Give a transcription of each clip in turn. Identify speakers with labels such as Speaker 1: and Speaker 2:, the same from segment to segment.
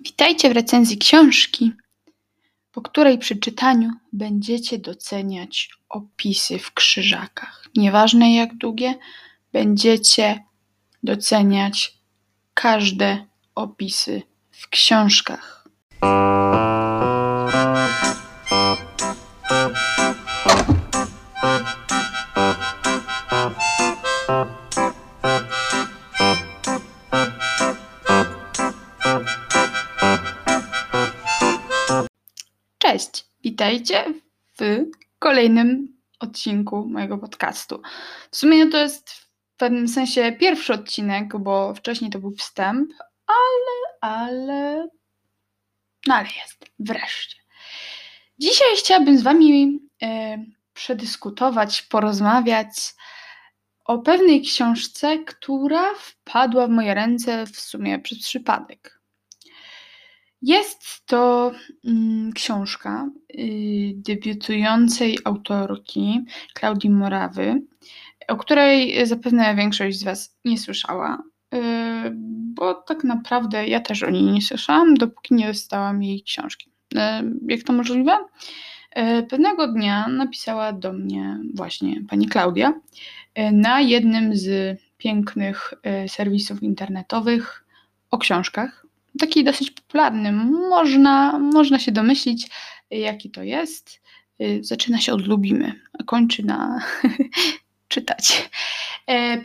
Speaker 1: Witajcie w recenzji książki, po której przeczytaniu będziecie doceniać opisy w krzyżakach. Nieważne jak długie, będziecie doceniać każde opisy w książkach. Witajcie w kolejnym odcinku mojego podcastu. W sumie to jest w pewnym sensie pierwszy odcinek, bo wcześniej to był wstęp, ale, ale, no ale jest, wreszcie. Dzisiaj chciałabym z Wami e, przedyskutować, porozmawiać o pewnej książce, która wpadła w moje ręce w sumie przez przypadek. Jest to mm, książka y, debiutującej autorki Klaudii Morawy, o której zapewne większość z Was nie słyszała, y, bo tak naprawdę ja też o niej nie słyszałam, dopóki nie dostałam jej książki. Y, jak to możliwe? Pewnego dnia napisała do mnie właśnie pani Klaudia na jednym z pięknych serwisów internetowych o książkach taki dosyć popularny. Można, można się domyślić, jaki to jest. Y, zaczyna się od lubimy, a kończy na czytać. E.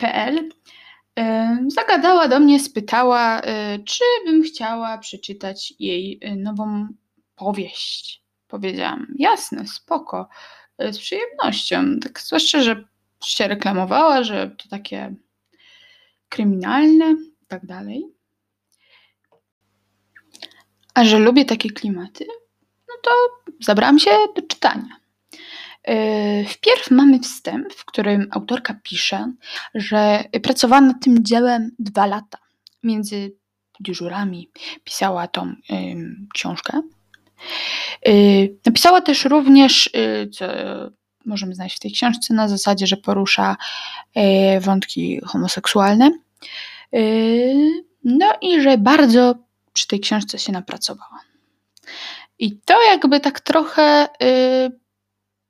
Speaker 1: E, zagadała do mnie, spytała, e, czy bym chciała przeczytać jej nową powieść. Powiedziałam, jasne, spoko, z przyjemnością. Tak zwłaszcza, że się reklamowała, że to takie kryminalne tak dalej. A że lubię takie klimaty, no to zabrałam się do czytania. Yy, wpierw mamy wstęp, w którym autorka pisze, że pracowała nad tym dziełem dwa lata. Między dyżurami pisała tą książkę. Yy, napisała też również, yy, co możemy znaleźć w tej książce, na zasadzie, że porusza wątki homoseksualne. No i że bardzo przy tej książce się napracowała. I to jakby tak trochę y,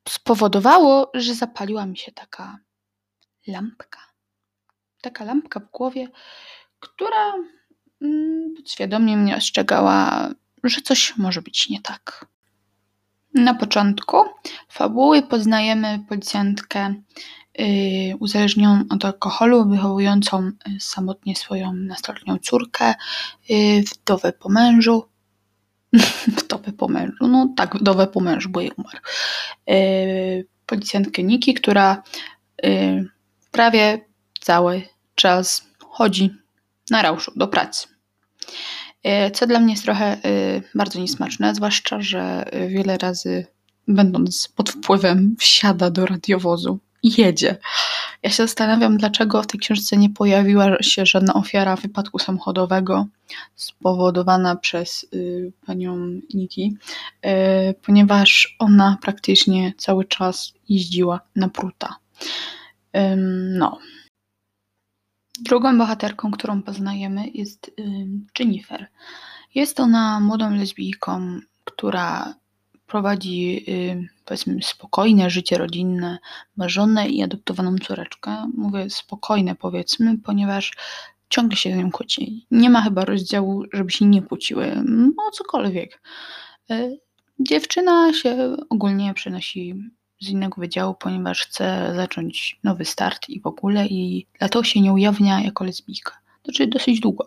Speaker 1: spowodowało, że zapaliła mi się taka lampka. Taka lampka w głowie, która mm, podświadomie mnie ostrzegała, że coś może być nie tak. Na początku fabuły poznajemy policjantkę uzależnioną od alkoholu, wychowującą y, samotnie swoją nastoletnią córkę, y, wdowę po mężu. wdowę po mężu, no tak, wdowę po mężu, bo jej umarł. Policjantkę Niki, która prawie cały czas chodzi na rauszu do pracy. Co dla mnie jest trochę bardzo niesmaczne, zwłaszcza, że wiele razy będąc pod wpływem wsiada do radiowozu jedzie. Ja się zastanawiam, dlaczego w tej książce nie pojawiła się żadna ofiara wypadku samochodowego spowodowana przez y, panią Niki, y, ponieważ ona praktycznie cały czas jeździła na pruta. No. Drugą bohaterką, którą poznajemy, jest Jennifer. Jest ona młodą lesbijką, która prowadzi y, powiedzmy spokojne życie rodzinne, ma żonę i adoptowaną córeczkę. Mówię spokojne powiedzmy, ponieważ ciągle się z nią kłóci. Nie ma chyba rozdziału, żeby się nie kłóciły o cokolwiek. Y, dziewczyna się ogólnie przenosi z innego wydziału, ponieważ chce zacząć nowy start i w ogóle i dlatego się nie ujawnia jako lesbijka. Znaczy dosyć długo.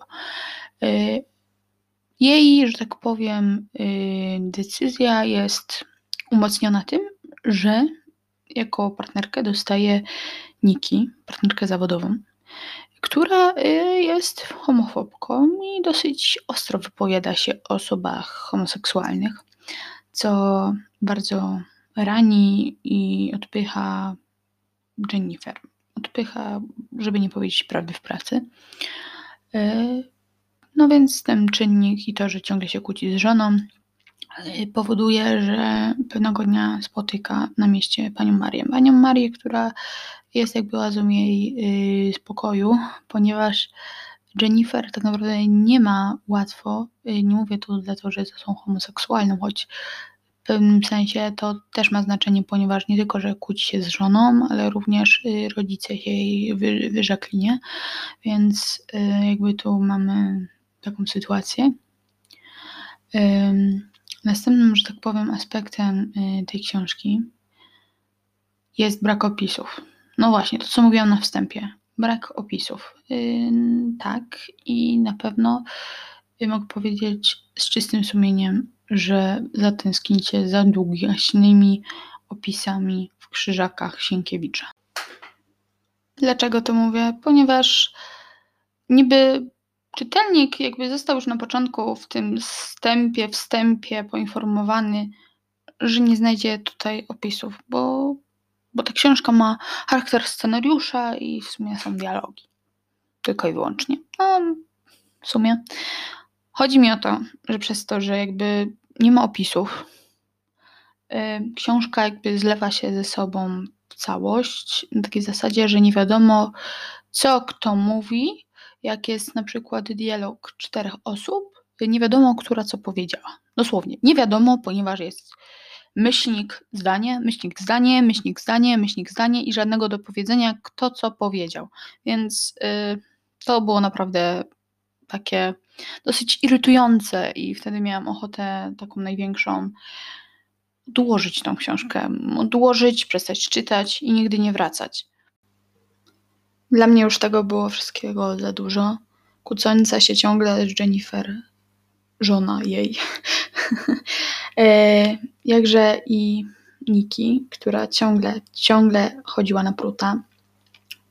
Speaker 1: Y, jej, że tak powiem, y, decyzja jest umocniona tym, że jako partnerkę dostaje Niki, partnerkę zawodową, która y, jest homofobką i dosyć ostro wypowiada się o osobach homoseksualnych, co bardzo rani i odpycha Jennifer. Odpycha, żeby nie powiedzieć prawdy w pracy. Y, no więc ten czynnik i to, że ciągle się kłóci z żoną, y, powoduje, że pewnego dnia spotyka na mieście panią Marię. Panią Marię, która jest jakby oazą jej spokoju, ponieważ Jennifer tak naprawdę nie ma łatwo. Y, nie mówię tu dlatego, że jest osobą homoseksualną, choć w pewnym sensie to też ma znaczenie, ponieważ nie tylko, że kłóci się z żoną, ale również y, rodzice się jej wy, wyrzekli, nie? Więc y, jakby tu mamy taką sytuację. Następnym, że tak powiem, aspektem tej książki jest brak opisów. No właśnie, to co mówiłam na wstępie. Brak opisów. tak, i na pewno mogę powiedzieć z czystym sumieniem, że zatęsknicie za długaśnymi opisami w krzyżakach Sienkiewicza. Dlaczego to mówię? Ponieważ niby czytelnik jakby został już na początku w tym wstępie, wstępie poinformowany, że nie znajdzie tutaj opisów, bo, bo ta książka ma charakter scenariusza i w sumie są dialogi. Tylko i wyłącznie. No, w sumie Chodzi mi o to, że przez to, że jakby nie ma opisów, y, książka jakby zlewa się ze sobą w całość, na takiej zasadzie, że nie wiadomo, co kto mówi, jak jest na przykład dialog czterech osób, nie wiadomo, która co powiedziała. Dosłownie, nie wiadomo, ponieważ jest myślnik, zdanie, myślnik, zdanie, myślnik, zdanie, myślnik, zdanie i żadnego dopowiedzenia, kto co powiedział. Więc yy, to było naprawdę takie dosyć irytujące i wtedy miałam ochotę taką największą odłożyć tą książkę, odłożyć, przestać czytać i nigdy nie wracać. Dla mnie już tego było wszystkiego za dużo. Kłócąca się ciągle z Jennifer, żona jej. e, jakże i Niki, która ciągle, ciągle chodziła na pruta.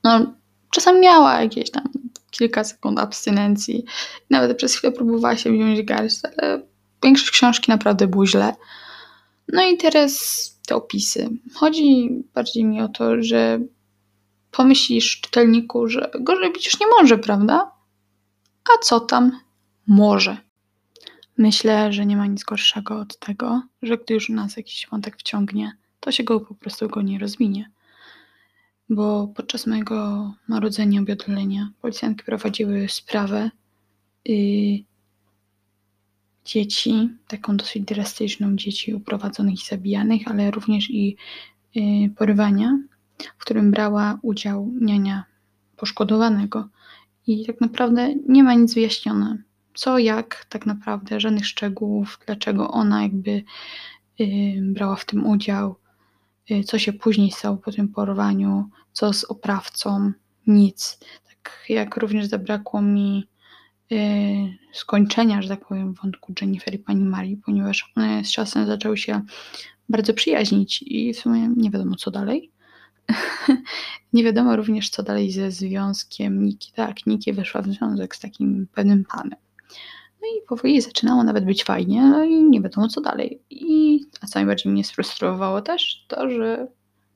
Speaker 1: No, czasem miała jakieś tam kilka sekund abstynencji. Nawet przez chwilę próbowała się wziąć garść, ale większość książki naprawdę było źle. No i teraz te opisy. Chodzi bardziej mi o to, że pomyślisz czytelniku, że gorzej być już nie może, prawda? A co tam? Może. Myślę, że nie ma nic gorszego od tego, że gdy już nas jakiś wątek wciągnie, to się go po prostu go nie rozwinie bo podczas mojego narodzenia, obiadolenia policjantki prowadziły sprawę dzieci, taką dosyć drastyczną, dzieci uprowadzonych i zabijanych, ale również i yy, porywania, w którym brała udział niania poszkodowanego. I tak naprawdę nie ma nic wyjaśnione. Co, jak, tak naprawdę, żadnych szczegółów, dlaczego ona jakby yy, brała w tym udział, Y, co się później stało po tym porwaniu, co z oprawcą, nic. Tak jak również zabrakło mi y, skończenia, że tak powiem, wątku Jennifer i pani Marii, ponieważ one z czasem zaczęły się bardzo przyjaźnić i w sumie nie wiadomo co dalej. nie wiadomo również co dalej ze związkiem Niki. Tak, Niki weszła w związek z takim pewnym panem. No i powoli zaczynało nawet być fajnie, no i nie wiadomo co dalej. I, a co najbardziej mnie sfrustrowało też, to, że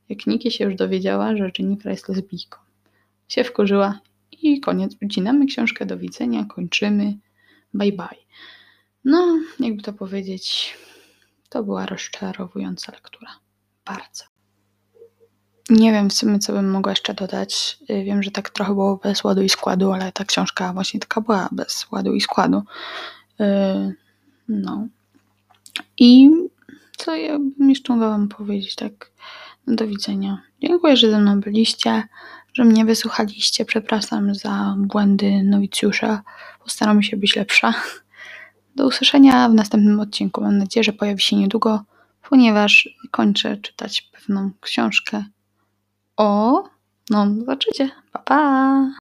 Speaker 1: jak Niki się już dowiedziała, że Jennifer jest lesbijką, się wkurzyła i koniec. Ucinamy książkę, do widzenia, kończymy, bye bye. No, jakby to powiedzieć, to była rozczarowująca lektura. Bardzo. Nie wiem w sumie, co bym mogła jeszcze dodać. Y, wiem, że tak trochę było bez ładu i składu, ale ta książka właśnie taka była bez ładu i składu. Y, no. I co ja bym jeszcze mogła wam powiedzieć, tak do widzenia. Dziękuję, że ze mną byliście, że mnie wysłuchaliście. Przepraszam za błędy nowicjusza. Postaram się być lepsza. Do usłyszenia w następnym odcinku. Mam nadzieję, że pojawi się niedługo, ponieważ kończę czytać pewną książkę o, no zobaczycie. Pa, pa!